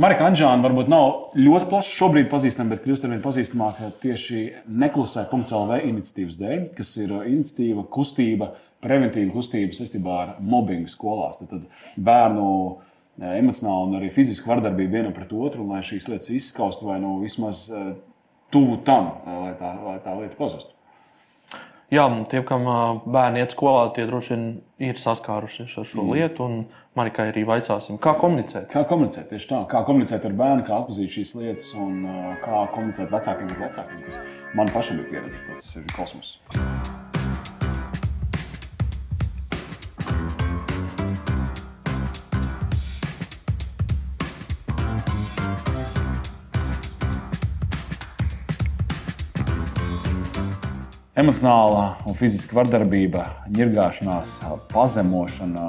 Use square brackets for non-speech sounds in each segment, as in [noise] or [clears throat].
Marika Anģēna varbūt nav ļoti plaši šobrīd pazīstama, bet kļūst ar vien pazīstamāka tieši neklusē.lv iniciatīvas dēļ, kas ir iniciatīva, kustība, preventīva kustība saistībā ar mobbingu skolās. Tad, tad bērnu emocionālu un arī fizisku vardarbību vienam pret otru, un lai šīs lietas izskaustu vai nu vismaz tuvu tam, lai tā, lai tā lieta pazustu. Jā, tiem, kam bērni iet skolā, tie droši vien ir saskārušies ar šo mm. lietu. Man arī vaicāsim, kā komunicēt. Kā komunicēt tieši tā, kā komunicēt ar bērnu, kā atpazīt šīs lietas un kā komunicēt vecākiem ar vecākiem, kas man pašam ir pieredze. Tas ir kosmos. Emocionālā un fiziska vardarbība, ņirgāšanās, pazemošana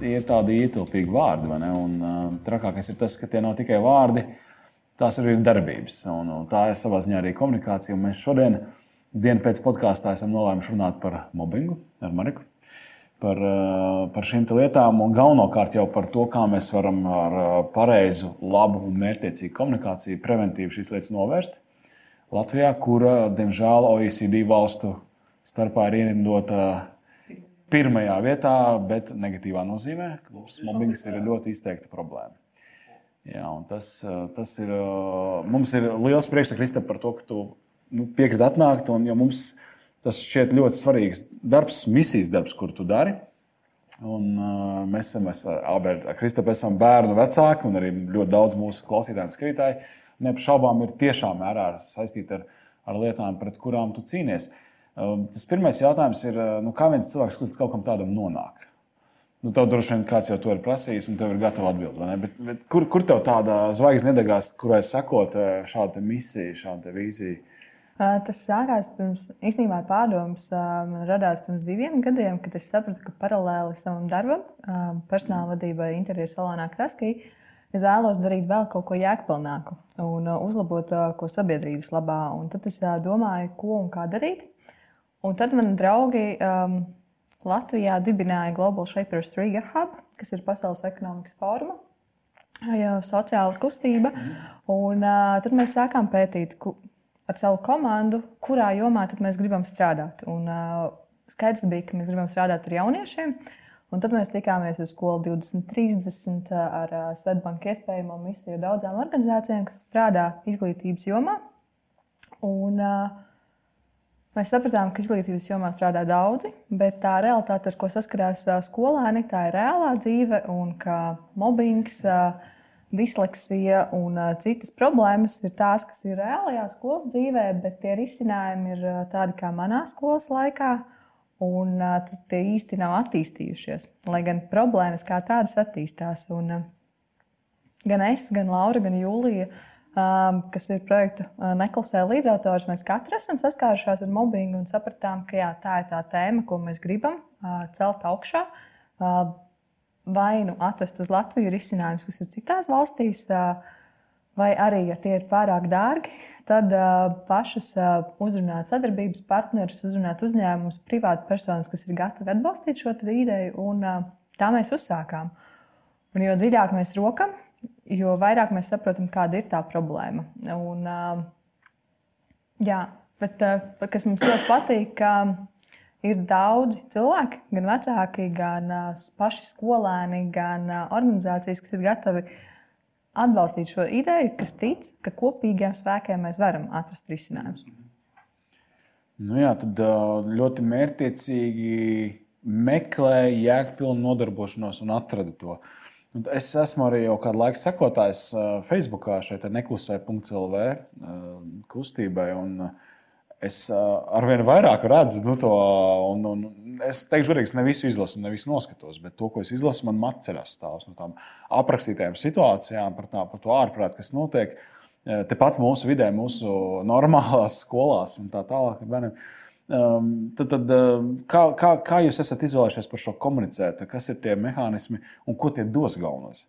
tie ir tādi ietilpīgi vārdi. Un, uh, trakākais ir tas, ka tie nav tikai vārdi, tās arī ir darbības. Un, un tā ir savā ziņā arī komunikācija. Un mēs šodien, dienu pēc podkāstā, esam nolēmuši runāt par mobbingu ar Mariku. Par, uh, par šīm lietām, un galvenokārt jau par to, kā mēs varam ar pareizu, labu un mērķiecīgu komunikāciju preventīvi šīs lietas novērst. Latvijā, kura, diemžēl, OECD valstu starpā ir ierindota pirmajā vietā, bet negatīvā nozīmē, ka mobbings ir ļoti izteikta problēma. Jā, tas, tas ir, mums ir liels prieks, Krista, par to, ka tu nu, piekriti atnākt. Un, mums tas šķiet ļoti svarīgs darbs, misijas darbs, kur tu dari. Un, uh, mēs esam abi ar Kristapam, esam bērnu vecāki, un arī ļoti daudz mūsu klausītāju un skatītāju neapšaubām ir tiešā mērā saistīti ar, ar lietām, pret kurām tu cīnies. Um, tas pirmais jautājums ir, uh, nu, kā viens cilvēks līdz kaut kam tādam nonāk? Nu, tev droši vien kāds jau to ir prasījis, un tev ir gatava atbildēt. Bet, bet kur, kur tev tāda zvaigznes nedegās, kurai sakot uh, šāda misija, šāda vīzija? Uh, tas sākās pirms īstenībā pārdomas. Man radās pirms diviem gadiem, kad es sapratu, ka paralēli savam darbam, personāla vadībai interjeru salonā Kraskī, es vēlos darīt vēl kaut ko jēgpilnāku un uh, uzlabot uh, ko sabiedrības labā. Un tad es uh, domāju, ko un kā darīt. Un tad man draugi um, Latvijā dibināja Global Shapers Riga Hub, kas ir Pasaules ekonomikas fóruma. Sociāla kustība. Un, uh, tad mēs sākām pētīt ku, ar savu komandu, kurā jomā mēs gribam strādāt. Un, uh, skaidrs bija, ka mēs gribam strādāt ar jauniešiem. Uh, Un tad mēs tikāmies ar skolu 2030 ar Svetbanku iespējamo misiju daudzām organizācijām, kas strādā izglītības jomā. Un, uh, Mēs sapratām, ka izglītības jomā strādā daudzi, bet tā realitāte, ar ko saskarās skolēni, tā ir reālā dzīve, un ka mobbings, disleksija un citas problēmas ir tās, kas ir reālajā skolas dzīvē, bet tie risinājumi ir tādi kā manā skolas laikā un tie īsti nav attīstījušies. Lai gan problēmas kā tādas attīstās. Un, gan es, gan Laura, gan Jūlija, kas ir projekta neklasē līdzautors, mēs katrs esam saskārušās ar mobbingu un sapratām, ka jā, tā ir tā tēma, ko mēs gribam celt augšā. Vai nu atrast uz Latviju risinājumus, kas ir citās valstīs, vai arī, ja tie ir pārāk dārgi, tad pašas uzrunāt sadarbības partnerus, uzrunāt uzņēmumus, privātu personas, kas ir gatavi atbalstīt šo ideju. Un, tā mēs uzsākām. Un jo dziļāk mēs rokam, jo vairāk mēs saprotam, kāda ir tā problēma. Un, jā, bet kas mums ļoti patīk, ka ir daudzi cilvēki, gan vecāki, gan paši skolēni, gan organizācijas, kas ir gatavi atbalstīt šo ideju, kas tic, ka kopīgiem spēkiem mēs varam atrast risinājumus. Nu jā, tad ļoti mērķiecīgi meklēja jēgpilnu nodarbošanos un atrada to. Es esmu arī jau kādu laiku sekotājs Facebookā, šeit neklusē.lv kustībai. Un, es arvien vairāk redzu nu, to, un, un es teikšu, godīgi, es ne visu izlasu, ne visu noskatos, bet to, ko es izlasu, man matcerās stāvs no tām aprakstītajām situācijām, par, tā, par to ārprātu, kas notiek tepat mūsu vidē, mūsu normālās skolās un tā tālāk. Tad, tad, kā, kā, kā jūs esat izvēlējušies par šo komunicēt? Kas ir tie mehānismi un ko tie dos galvenos?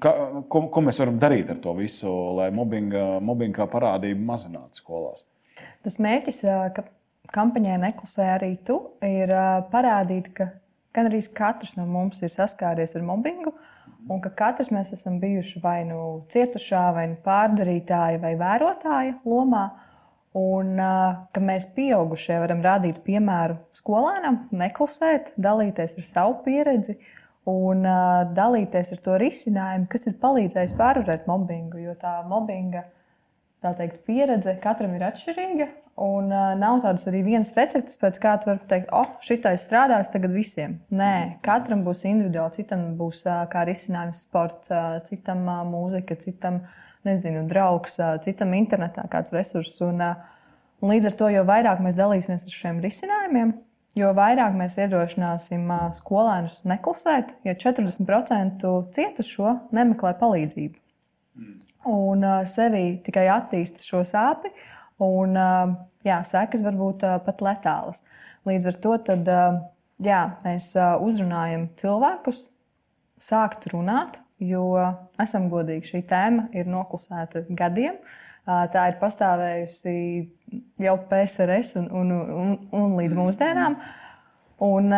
Kā, ko, ko mēs varam darīt ar to visu, lai mobbinga, mobbinga parādību mazinātu skolās? Tas mērķis, ka kampaņai neklusē arī tu, ir parādīt, ka gan arī katrs no mums ir saskāries ar mobbingu. un ka katrs mēs esam bijuši vai nu cietušā, vai nu pārdarītāja, vai vērotāja lomā. Un ka mēs, pieaugušie, varam rādīt piemēru skolēnam, neklusēt, dalīties ar savu pieredzi un dalīties ar to risinājumu, kas ir palīdzējis pārvarēt mobbingu. Jo tā mobbinga tā teikt, pieredze katram ir atšķirīga. Un uh, nav tādas arī vienas receptes, pēc kā tu vari teikt, oh, šitais strādās tagad visiem. Nē, katram būs individuāli. Citam būs uh, kā risinājums sports, uh, citam uh, mūzika, citam nezinu, draugs, uh, citam internetā kāds resurss. Un, uh, un līdz ar to, jo vairāk mēs dalīsimies ar šiem risinājumiem, jo vairāk mēs iedrošināsim uh, skolēnus neklusēt, jo 40% cietušo nemeklē palīdzību. Mm. Un uh, sevī tikai attīsta šo sāpju Un, jā, sekas var būt pat letālas. Līdz ar to tad, jā, mēs uzrunājam cilvēkus, sākt runāt, jo esam godīgi, šī tēma ir noklusēta gadiem. Tā ir pastāvējusi jau PSRS un, un, un, un līdz mūsdienām. Un,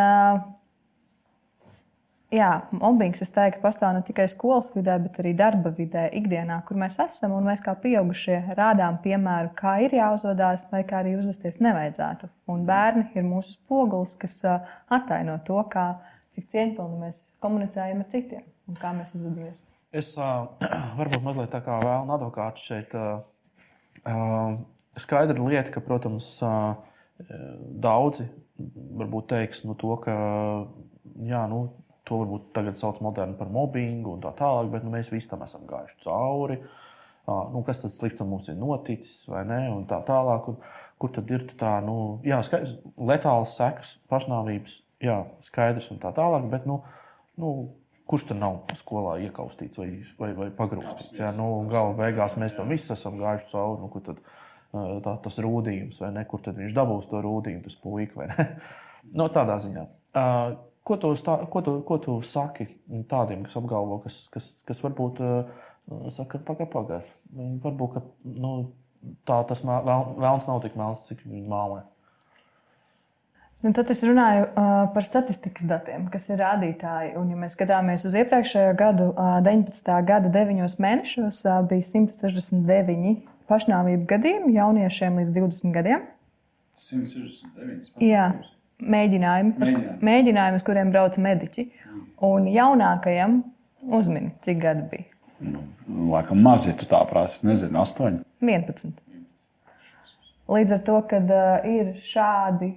Jā, mobbings, es teiktu, pastāv ne tikai skolas vidē, bet arī darba vidē, ikdienā, kur mēs esam. Mēs kā pieaugušie rādām piemēru, kā ir jāuzvedās, vai kā arī uzvesties nevajadzētu. Un bērni ir mūsu spogulis, kas attaino to, kā, cik cieņpilni mēs komunicējam ar citiem un kā mēs uzvedamies. Es uh, [clears throat] varbūt mazliet tā kā vēlnu advokāts šeit. Uh, skaidra lieta, ka, protams, uh, daudzi varbūt teiks nu, to, ka jā, nu, to varbūt tagad sauc moderni par mobbingu un tā tālāk, bet nu, mēs visi tam esam gājuši cauri. Uh, nu, kas tad slikts mums ir noticis, vai ne? Un tā tālāk. Un, kur tad ir tā, nu, jā, skaidrs, letāls sekas, pašnāvības, jā, skaidrs un tā tālāk. Bet, nu, nu, kurš tur nav skolā iekaustīts vai, vai, vai pagrūstīts? Jā, nu, gala beigās mēs tam visi esam gājuši cauri. Nu, kur tad tā, tas rūdījums, vai ne? Kur tad viņš dabūs to rūdījumu, tas puika, vai ne? [laughs] no, tādā ziņā. Ko tu, stā, ko, tu, ko tu saki tādiem, kas apgalvo, kas, kas, kas varbūt uh, saka, pagaidi, pagaidi. Varbūt ka, nu, tā tas vēlams nav tik melns, cik viņi mālē. Nu, tad es runāju uh, par statistikas datiem, kas ir rādītāji. Un, ja mēs skatāmies uz iepriekšējo gadu, uh, 19. gada 9 mēnešos, uh, bija 169 pašnāvību gadījumi jauniešiem līdz 20 gadiem. 169. Jā, mēģinājumi, mēģinājumi. mēģinājumi, uz kuriem brauc mediķi. Un jaunākajam uzmini, cik gadi bija. Nu, laikam maz, ja tu tā prasi, nezinu, 8. 11. Līdz ar to, kad uh, ir šādi,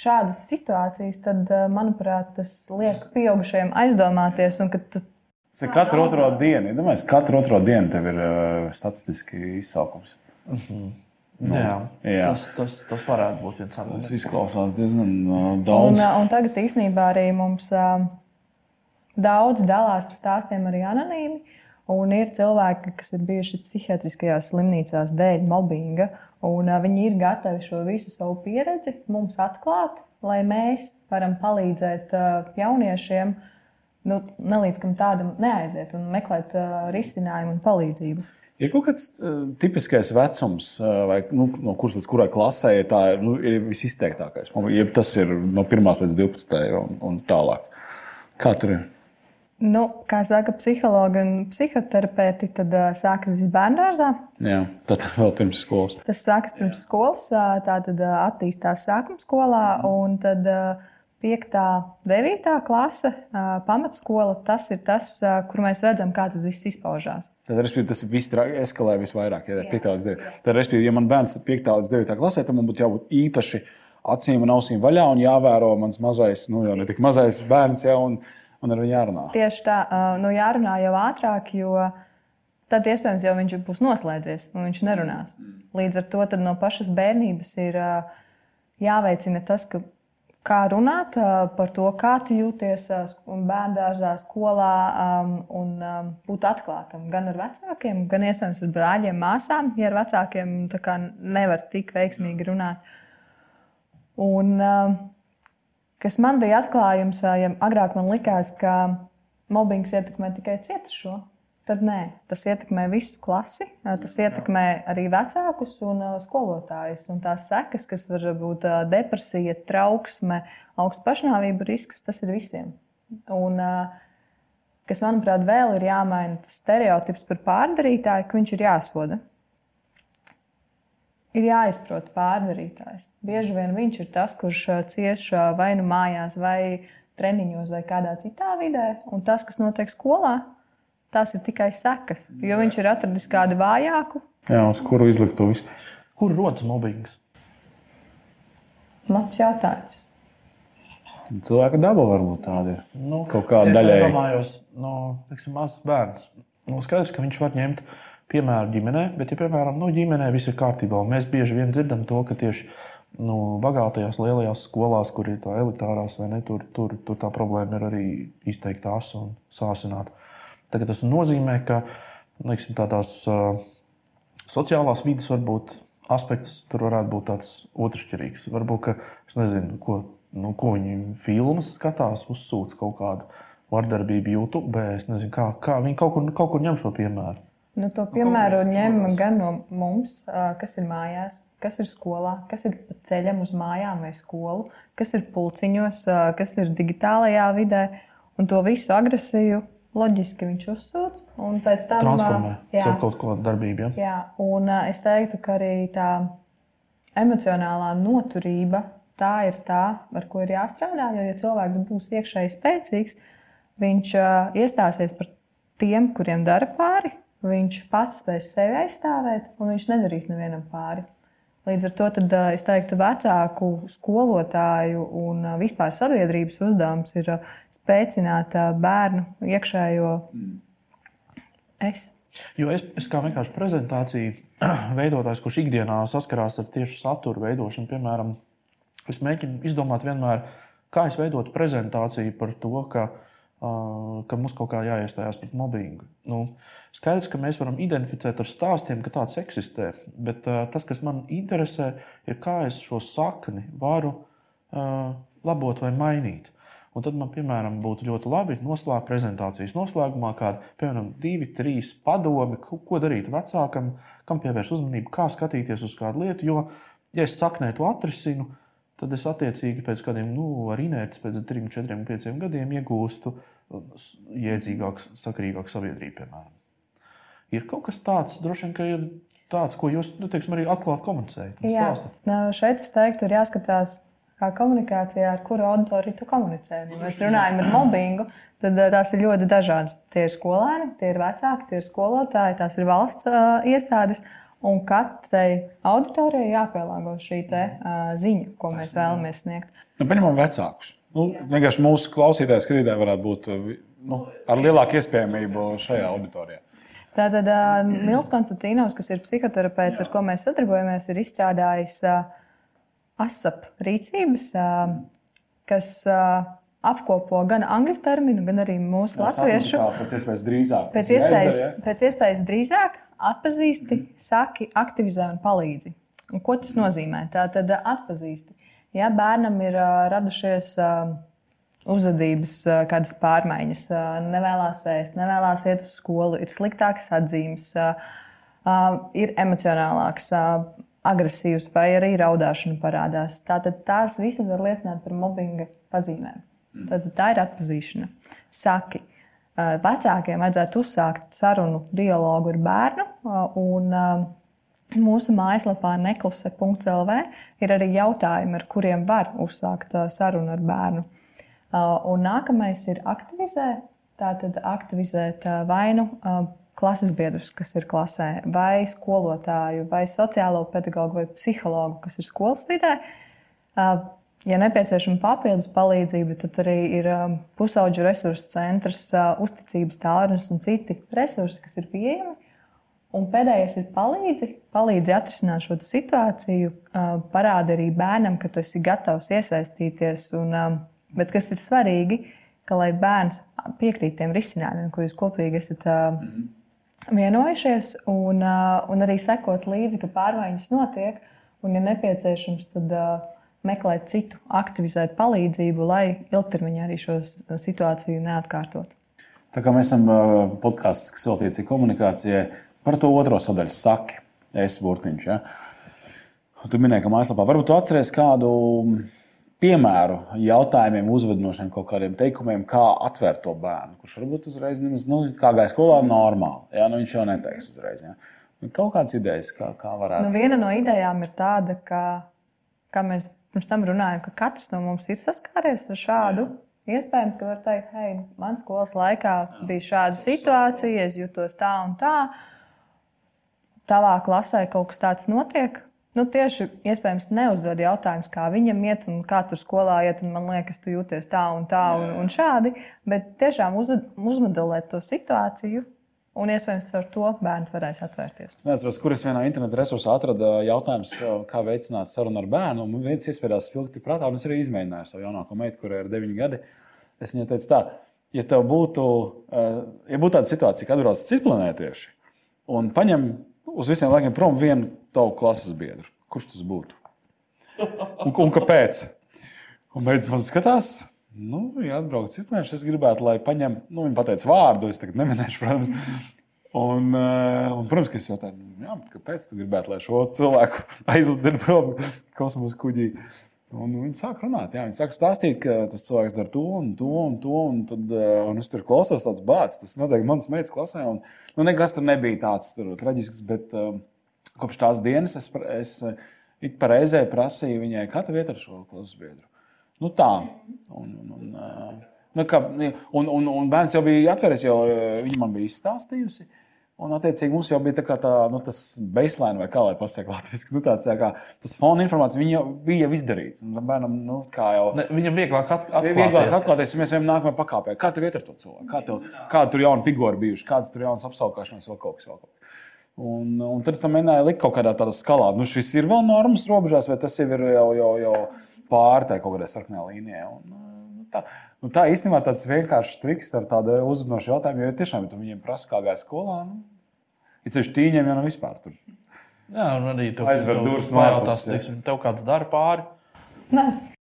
šādas situācijas, tad, uh, manuprāt, tas liek pieaugušajiem aizdomāties. Un, kad, Tas ir katru otro dienu. Domāju, katru otro dienu tev ir uh, statistiski izsaukums. Mm -hmm. Nu, jā, jā. Tas, tas, tas varētu būt viens arguments. Tas izklausās diezgan uh, daudz. Un, un tagad īstenībā arī mums uh, daudz dalās par stāstiem arī anonīmi. Un ir cilvēki, kas ir bijuši psihiatriskajās slimnīcās dēļ mobbinga, un uh, viņi ir gatavi šo visu savu pieredzi mums atklāt, lai mēs varam palīdzēt uh, jauniešiem, nu, nelīdz kam tādam neaiziet un meklēt uh, risinājumu un palīdzību. Ir kaut kāds uh, tipiskais vecums, uh, vai, nu, no kuras līdz kurai klasē ir, tā, nu, ir visizteiktākais. Ja tas ir no 1 līdz 12 un, un tālāk. Kā tur ir? Nu, kā saka psihologi un psihoterapeiti, tad uh, sākas viss bērngārzā. Jā, tad [laughs] vēl pirms skolas. Tas sākas pirms Jā. skolas, tā tad uh, attīstās sākuma skolā. Un tad, 5. un 9. klase, pamatskola, tas ir tas, kur mēs redzam, kā tas viss izpaužās. Tad, respektīvi, tas viss eskalē visvairāk. Ja, 5. līdz 9. Tad, respektīvi, ja man bērns ir 5. līdz 9. klasē, tad man būtu jābūt īpaši acīm un ausīm vaļā un jāvēro mans mazais, nu jau ne tik mazais bērns, ja, un, un ar viņu jārunā. Tieši tā, nu, jārunā jau ātrāk, jo tad iespējams jau viņš būs noslēdzies un viņš nerunās. Līdz ar to no pašas bērnības ir jāveicina tas, ka kā runāt par to, kā tu jūties bērnu dārzā, skolā un būt atklātam gan ar vecākiem, gan iespējams ar brāļiem, māsām. Ja ar vecākiem nevar tik veiksmīgi runāt. Un, kas man bija atklājums, ja agrāk man likās, ka mobbings ietekmē tikai cietušo tad nē, tas ietekmē visu klasi, tas ietekmē arī vecākus un skolotājus. Un tās sekas, kas var būt depresija, trauksme, augsts pašnāvību risks, tas ir visiem. Un, kas, manuprāt, vēl ir jāmaina tas stereotips par pārdarītāju, ka viņš ir jāsoda. Ir jāizprot pārdarītājs. Bieži vien viņš ir tas, kurš cieš vai nu mājās, vai treniņos, vai kādā citā vidē, un tas, kas notiek skolā, tas ir tikai sekas. Jo viņš ir atradis kādu vājāku. Jā, uz kuru izlikt to visu? Kur rodas mobbings? Labs jautājums. Cilvēka daba varbūt tāda ir. Nu, Kaut kāda tieši tā daļēji. Domājos, no, teiksim, mazs bērns. Nu, skaidrs, ka viņš var ņemt piemēru ģimenē, bet, ja piemēram, nu, ģimenē viss ir kārtībā, un mēs bieži vien dzirdam to, ka tieši nu, bagātajās, lielajās skolās, kur ir tā elitārās, vai ne, tur, tur, tur tā problēma ir arī izteikti asa un sāsināta. Tagad tas nozīmē, ka teiksim, tādās uh, sociālās vidas varbūt aspekts tur varētu būt tāds otršķirīgs. Varbūt, ka es nezinu, ko, nu, ko viņi filmas skatās, uzsūc kaut kādu vardarbību YouTube. Es nezinu, kā, kā viņi kaut kur, kaut kur ņem šo piemēru. Nu, to piemēru ņem gan no mums, kas ir mājās, kas ir skolā, kas ir ceļam uz mājām vai skolu, kas ir pulciņos, kas ir digitālajā vidē. Un to visu agresiju loģiski viņš uzsūc. un pēc tam, Transformē caur kaut kādu darbību. Ja? Jā, un ā, es teiktu, ka arī tā emocionālā noturība tā ir tā, ar ko ir jāstrādā. Jo, ja cilvēks būs iekšēji spēcīgs, viņš ā, iestāsies par tiem, kuriem dara pāri, viņš pats spēs sevi aizstāvēt, un viņš nedarīs nevienam pāri. Līdz ar to tad, es teiktu, vecāku, skolotāju un vispār sabiedrības uzdevums ir spēcināt bērnu iekšējo es. Jo es, es kā vienkārši prezentāciju [clears throat] veidotājs, kurš ikdienā saskarās ar tieši satura veidošanu, piemēram, es mēģinu izdomāt vienmēr, kā es veidotu prezentāciju par to, ka, uh, ka mums kaut kā jāiestājās pret mobbingu. Nu, skaidrs, ka mēs varam identificēt ar stāstiem, ka tāds eksistē, bet uh, tas, kas man interesē, ir kā es šo sakni varu uh, labot vai mainīt. Un tad man, piemēram, būtu ļoti labi noslēgt prezentācijas noslēgumā kādu, piemēram, divi, trīs padomi, ko darīt vecākam, kam pievērst uzmanību, kā skatīties uz kādu lietu. Jo, ja es saknē to atrisinu, tad es attiecīgi pēc kādiem, nu, ar inerci, pēc trim, četriem, pieciem gadiem iegūstu jēdzīgāku, sakrīgāku sabiedrību, piemēram. Ir kaut kas tāds, droši vien, ka ir tāds, ko jūs, nu, teiksim, arī atklāti komunicējat. un Jā. Nā, šeit es teiktu, ir jāskatās, kā komunikācijā, ar kuru auditoriju tu komunicē. Ja mēs runājam par mobbingu, tad ā, tās ir ļoti dažādas. Tie ir skolēni, tie ir vecāki, tie ir skolotāji, tās ir valsts uh, iestādes. Un katrai auditorijai jāpielāgo šī te, uh, ziņa, ko mēs vēlamies sniegt. Nu, Paņemam vecākus. Nu, vienkārši mūsu klausītāji, skatītāji varētu būt nu, ar lielāku iespējamību šajā auditorijā. Tātad uh, Nils Konstantīnos, kas ir psihoterapeits, ar ko mēs sadarbojamies, ir izstrādājis uh, ASAP rīcības, uh, kas uh, apkopo gan angļu terminu, gan arī mūsu latviešu. Pēc iespējas drīzāk. Pēc iespējas, jāizdara, ja? pēc iespējas drīzāk atpazīsti, saki, aktivizē un palīdzi. Un ko tas nozīmē? Tā tad atpazīsti. Ja bērnam ir uh, radušies uh, uzvedības uh, kādas pārmaiņas, uh, nevēlas ēst, nevēlas iet uz skolu, ir sliktākas atzīmes, uh, uh, ir emocionālāks, uh, agresīvs vai arī raudāšana parādās. Tātad tās visas var liecināt par mobbinga pazīmēm. Tad tā ir atpazīšana. Saki, uh, vecākiem vajadzētu uzsākt sarunu, dialogu ar bērnu. uh, Un, uh, Mūsu mājaslapā nekluse.lv ir arī jautājumi, ar kuriem var uzsākt sarunu ar bērnu. Un nākamais ir aktivizēt. Tātad aktivizēt uh, vai nu uh, klases biedrus, kas ir klasē, vai skolotāju, vai sociālo pedagogu, vai psihologu, kas ir skolas vidē. Ja nepieciešama papildus palīdzība, tad arī ir um, pusauģu resursu centrs, uh, uzticības tālrunis un citi resursi, kas ir pieejami. Un pēdējais ir palīdzi, palīdzi atrisināt šo situāciju, uh, parāda arī bērnam, ka tu esi gatavs iesaistīties. Un, bet kas ir svarīgi, ka lai bērns piekrīt tiem risinājumiem, ko jūs kopīgi esat uh, vienojušies, un, un arī sekot līdzi, ka pārmaiņas notiek, un, ja nepieciešams, tad meklēt citu, aktivizēt palīdzību, lai ilgtermiņā arī šo situāciju neatkārtotu. Tā kā mēs esam podkāsts, kas veltīts komunikācijai, par to otro sadaļu saki, es burtiņš. Ja? Tu minēji, ka mājaslapā varbūt tu atceries kādu piemēru jautājumiem, uzvedinošiem kaut kādiem teikumiem, kā atvērt to bērnu, kurš varbūt uzreiz nemaz, nu, kā gāja skolā, normāli. Jā, nu, viņš jau neteiks uzreiz. Jā. Nu, kaut kādas idejas, kā, kā varētu. Nu, viena no idejām ir tāda, ka, kā mēs pirms tam runājām, ka katrs no mums ir saskāries ar šādu. Jā. Iespējams, ka var teikt, hei, man skolas laikā bija šāda situācija, es jutos tā un tā. Tavā klasē kaut kas tāds notiek, Nu, tieši iespējams neuzdod jautājumus, kā viņam iet un kā tur skolā iet. Man liekas, tu jūties tā un tā un, un šādi. Bet tiešām uz, uzmodelēt to situāciju. Un iespējams, ar to bērns varēs atvērties. Es nezinu, kur es vienā interneta resursā atradu jautājumu, kā veicināt sarunu ar bērnu. Man viens iespējams spilgti prātā, un es arī izmēģināju savu jaunāko meitu, kurai ir 9 gadi. Es viņai teicu, tā, ja tev būtu, ja būtu tāda situācija, kad atbrauc citplanētieši un paņem uz visiem laikiem prom vienu tavu klases biedru. Kurš tas būtu? Un, un kāpēc? Un beidzot man skatās, nu, ja atbrauc citmēneši, es gribētu, lai paņem, nu, viņi pateica vārdu, es tagad neminēšu, protams. Un, uh, un, protams, ka es jautāju, nu, jā, kāpēc tu gribētu, lai šo cilvēku [laughs] aizlidinātu prom kosmosa kuģī? Un viņi sāk runāt, jā, viņi sāk stāstīt, ka tas cilvēks dara to un to un to. Un, tad, uh, un es tur klausos, tāds bācis. Tas noteikti manas meitas klasē. Un, nu, nekas tur nebija tāds tur, traģisks, bet uh, kopš tās dienas es, es eh, ik pa reizē prasīju viņai, kā tev iet ar šo klases biedru. Nu, tā. Un, eh, nu, kā, un, un, un bērns jau bija atveries, jo eh, viņa man bija izstāstījusi. Un, attiecīgi, mums jau bija tā, tā nu, tas baseline, vai kā lai pasakā. Nu, tāds, tā kā, tas fona informācija jau bija jau izdarīts. Un bērnam, nu, jau, ne, viņam vieglāk atklāties. Vieglāk atklāties, ja mēs ejam nākamajā pakāpē. Kā tev iet ar to cilvēku? Kā tev, kāda tur jauna figūra bijuši, kādas tur jaunas apskaukšanas, vēl kaut kas. Vēl kaut kas. Un, un tad es tam mēģināju likt kaut kādā tādā skalā. Nu, šis ir vēl normas robežās, vai tas jau ir jau, jau, jau pārtai kaut kādai sarkanai līnijai. Un, nu, tā, nu, tā īstenībā tāds vienkāršs triks ar tādu uzmanību jautājumu, jo tiešām ja viņiem prasa, kā gāja skolā. Nu, Ir ceļš tīņiem, jau nav vispār tur. Jā, un arī tu aizver durvis no. Teiksim, tev kāds dara pāri? Nē.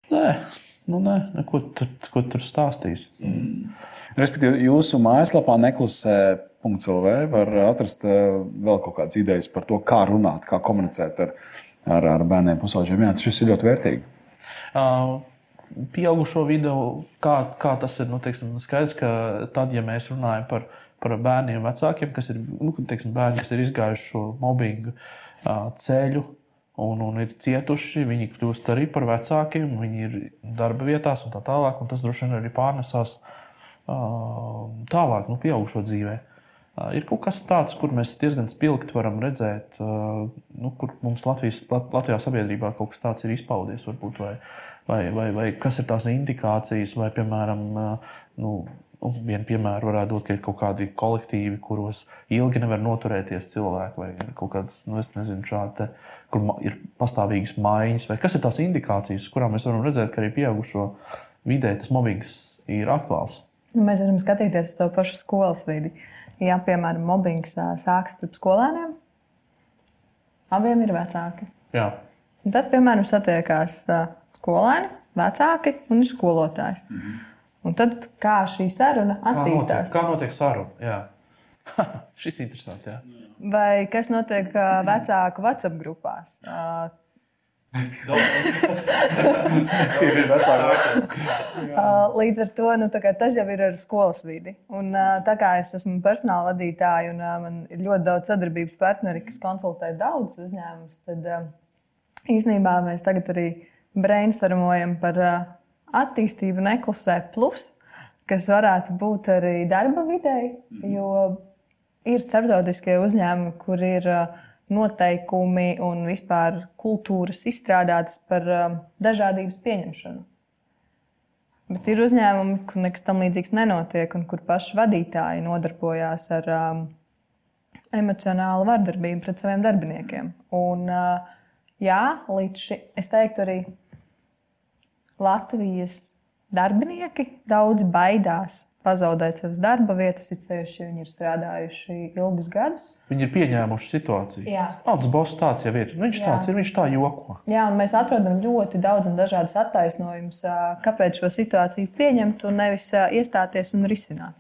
Nē. Nu, nē, ko tur, ko tur stāstīs? Mm. Respektīvi, jūsu mājaslapā neklusē .CLV var atrast eh, vēl kaut kādas idejas par to, kā runāt, kā komunicēt ar, ar, ar bērniem pusauģiem. Jā, tas ir ļoti vērtīgi. Uh, pieaugušo vidū, kā, kā tas ir, nu, teiksim, skaidrs, ka tad, ja mēs runājam par, par bērniem, vecākiem, kas ir, nu, teiksim, bērni, kas ir izgājuši šo mobbingu ceļu, un, un ir cietuši, viņi kļūst arī par vecākiem, viņi ir darba vietās un tā tālāk, un tas droši vien arī pārnesās uh, tālāk, nu, pieaugušo dzīvēm. Ir kaut kas tāds, kur mēs diezgan spilgti varam redzēt, nu, kur mums Latvijas, Latvijā sabiedrībā kaut kas tāds ir izpaudies. Varbūt, vai, vai, vai, vai kas ir tās indikācijas, vai, piemēram, nu, nu, vienu piemēru varētu dot, ka ir kaut kādi kolektīvi, kuros ilgi nevar noturēties cilvēki, vai kaut kādas, nu, nezinu, šādi, kur ir pastāvīgas maiņas, vai kas ir tās indikācijas, kurām mēs varam redzēt, ka arī pieaugušo vidē tas mobbings ir aktuāls. Nu, mēs varam skatīties uz to pašu skolas vidi. Uh, ja, piemēram, mobbings sākas starp skolēniem, abiem ir vecāki. Jā. Un tad, piemēram, satiekās skolēni, vecāki un skolotājs. Mm -hmm. Un tad kā šī saruna attīstās? Kā notiek, kā notiek saruna? Jā. [laughs] Šis ir interesants. Jā. Vai kas notiek vecāku WhatsApp grupās? [laughs] [laughs] Līdz ar to nu, tas jau ir ar skolas vidi. Un, tā kā es esmu personāla vadītāja un man ir ļoti daudz sadarbības partneri, kas konsultē daudzus uzņēmumus, tad īsnībā mēs tagad arī brainstormojam par attīstību neklusē plus, kas varētu būt arī darba videi, jo ir starptautiskie uzņēmumi, kur ir uh, noteikumi un vispār kultūras izstrādātas par um, dažādības pieņemšanu. Bet ir uzņēmumi, kur nekas tam līdzīgs nenotiek, un kur paši vadītāji nodarbojās ar um, emocionālu vardarbību pret saviem darbiniekiem. Un, uh, jā, līdz šim es teiktu, arī Latvijas darbinieki daudz baidās pazaudēt savas darba vietas, it sevišķi, ja viņi ir strādājuši ilgus gadus. Viņi ir pieņēmuši situāciju. Jā, tas boss tāds jau ir. Viņš Jā. tāds ir, viņš tā joko. Jā, un mēs atrodam ļoti daudz un dažādas attaisnojumus, kāpēc šo situāciju pieņemt un nevis iestāties un risināt.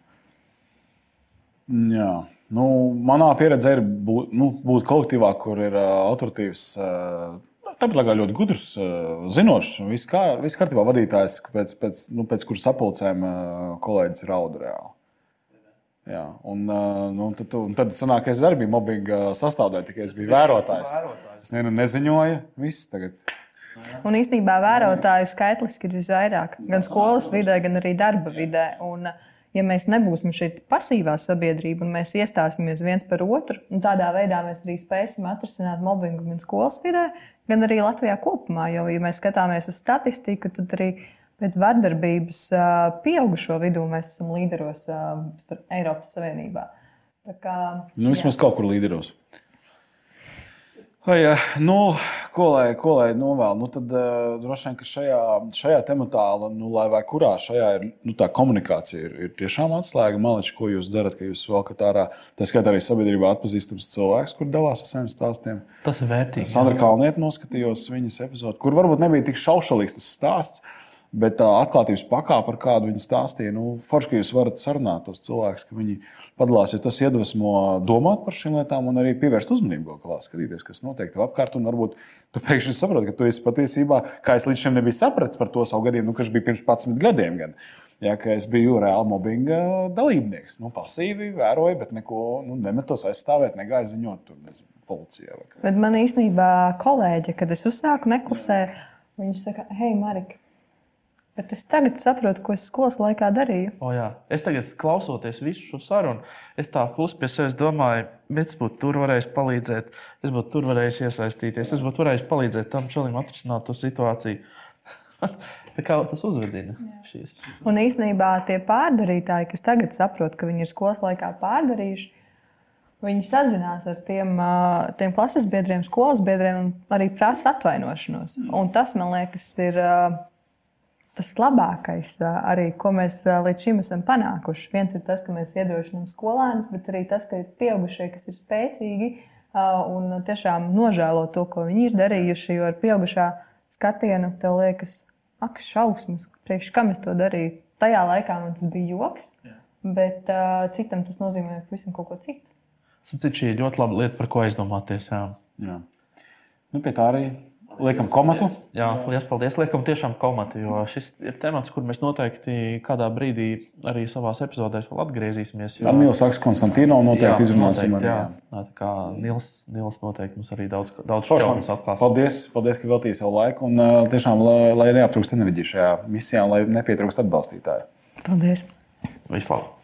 Jā. Nu, manā pieredzē ir būt, nu, būt kolektīvā, kur ir uh, autoritīvs uh, tāpat laikā ļoti gudrs, zinošs. Viss kā, vis kārtībā vadītājs, pēc, pēc, nu, pēc kuras sapulcēm kolēģis rauda reāli. Jā, un, nu, tad, un tad sanāk, ka es arī biju mobbinga sastāvdaļa, tikai es biju vērotājs. Es ne, neziņoju, viss tagad. Un īstenībā vērotāju skaitliski ir visvairāk. Gan skolas vidē, gan arī darba vidē. Un, ja mēs nebūsim šī pasīvā sabiedrība un mēs iestāsimies viens par otru, tādā veidā mēs arī spēsim atrisināt mobbingu gan skolas vidē, gan arī Latvijā kopumā. Jo, ja mēs skatāmies uz statistiku, tad arī pēc vardarbības pieaugušo vidū mēs esam līderos Eiropas Savienībā. Tā kā, nu, vismaz jā. kaut kur līderos. Vai, nu, ko lai, ko lai novēl? Nu, tad uh, droši vien, ka šajā, šajā tematā, nu, lai vai kurā šajā ir nu, tā komunikācija, ir, ir tiešām atslēga. Maliči, ko jūs darat, ka jūs velkat ārā, tā skaitā arī sabiedrībā atpazīstams cilvēks, kur dalās ar saviem stāstiem. Tas ir vērtīgi. Sandra Kalniete noskatījos viņas epizodi, kur varbūt nebija tik šaušalīgs tas stāsts. Bet tā atklātības pakāpe, ar kādu viņi stāstīja, nu, forši, ka jūs varat sarunāt tos cilvēkus, ka viņi padalās, jo tas iedvesmo domāt par šīm lietām un arī pievērst uzmanību kaut kādā, skatīties, kas notiek tev apkārt. Un varbūt tu pēkšņi saproti, ka tu esi patiesībā, kā es līdz šim nebiju sapratis par to savu gadījumu, nu, kas bija pirms 11 gadiem. Gan. Ja, es biju reāli mobbinga dalībnieks. Nu, pasīvi vēroju, bet neko nu, nemetos aizstāvēt, negāju ziņot tur, nezinu, policijā. Bet man īstenībā kolēģi, kad es uzsāku neklusēt, viņi saka, hei, Marika, Bet es tagad saprotu, ko es skolas laikā darīju. O, jā. es tagad klausoties visu šo sarunu, es tā klusi pie sevis domāju, bet es būtu tur varējis palīdzēt, es būtu tur varējis iesaistīties, es būtu varējis palīdzēt tam čalim atrisināt to situāciju. [laughs] Tā kā tas uzvedina šīs. Un īsnībā tie pārdarītāji, kas tagad saprot, ka viņi ir skolas laikā pārdarījuši, viņi sazinās ar tiem, tiem klases biedriem, skolas biedriem un arī prasa atvainošanos. Un tas, man liekas, ir tas labākais, arī, ko mēs līdz šim esam panākuši. Viens ir tas, ka mēs iedrošinām skolēnus, bet arī tas, ka ir pieaugušie, kas ir spēcīgi un tiešām nožēlo to, ko viņi ir darījuši. Jo ar pieaugušā skatienu tev liekas, ak, šausmas, priekš kam es to darīju. Tajā laikā man tas bija joks, Jā. bet uh, citam tas nozīmē pavisam kaut ko citu. Cik šī ir ļoti laba lieta, par ko aizdomāties. Jā. Jā. Nu, pie tā arī Liekam, komatu. Jā, liels paldies. Liekam, tiešām komatu, jo šis ir temats, kur mēs noteikti kādā brīdī arī savā epizodēs vēl atgriezīsimies. Jo... Ar Nils Saks Konstantīnu noteikti jā, izrunāsim. Noteikti, jā. Jā. Tā kā Nils, Nils noteikti mums arī daudz, daudz šaunas atklās. Paldies, paldies, ka veltījāt savu laiku un tiešām, lai, lai neaptrūkst enerģija šajā misijā un lai nepietrūkst atbalstītāju. Paldies! Vislabāk!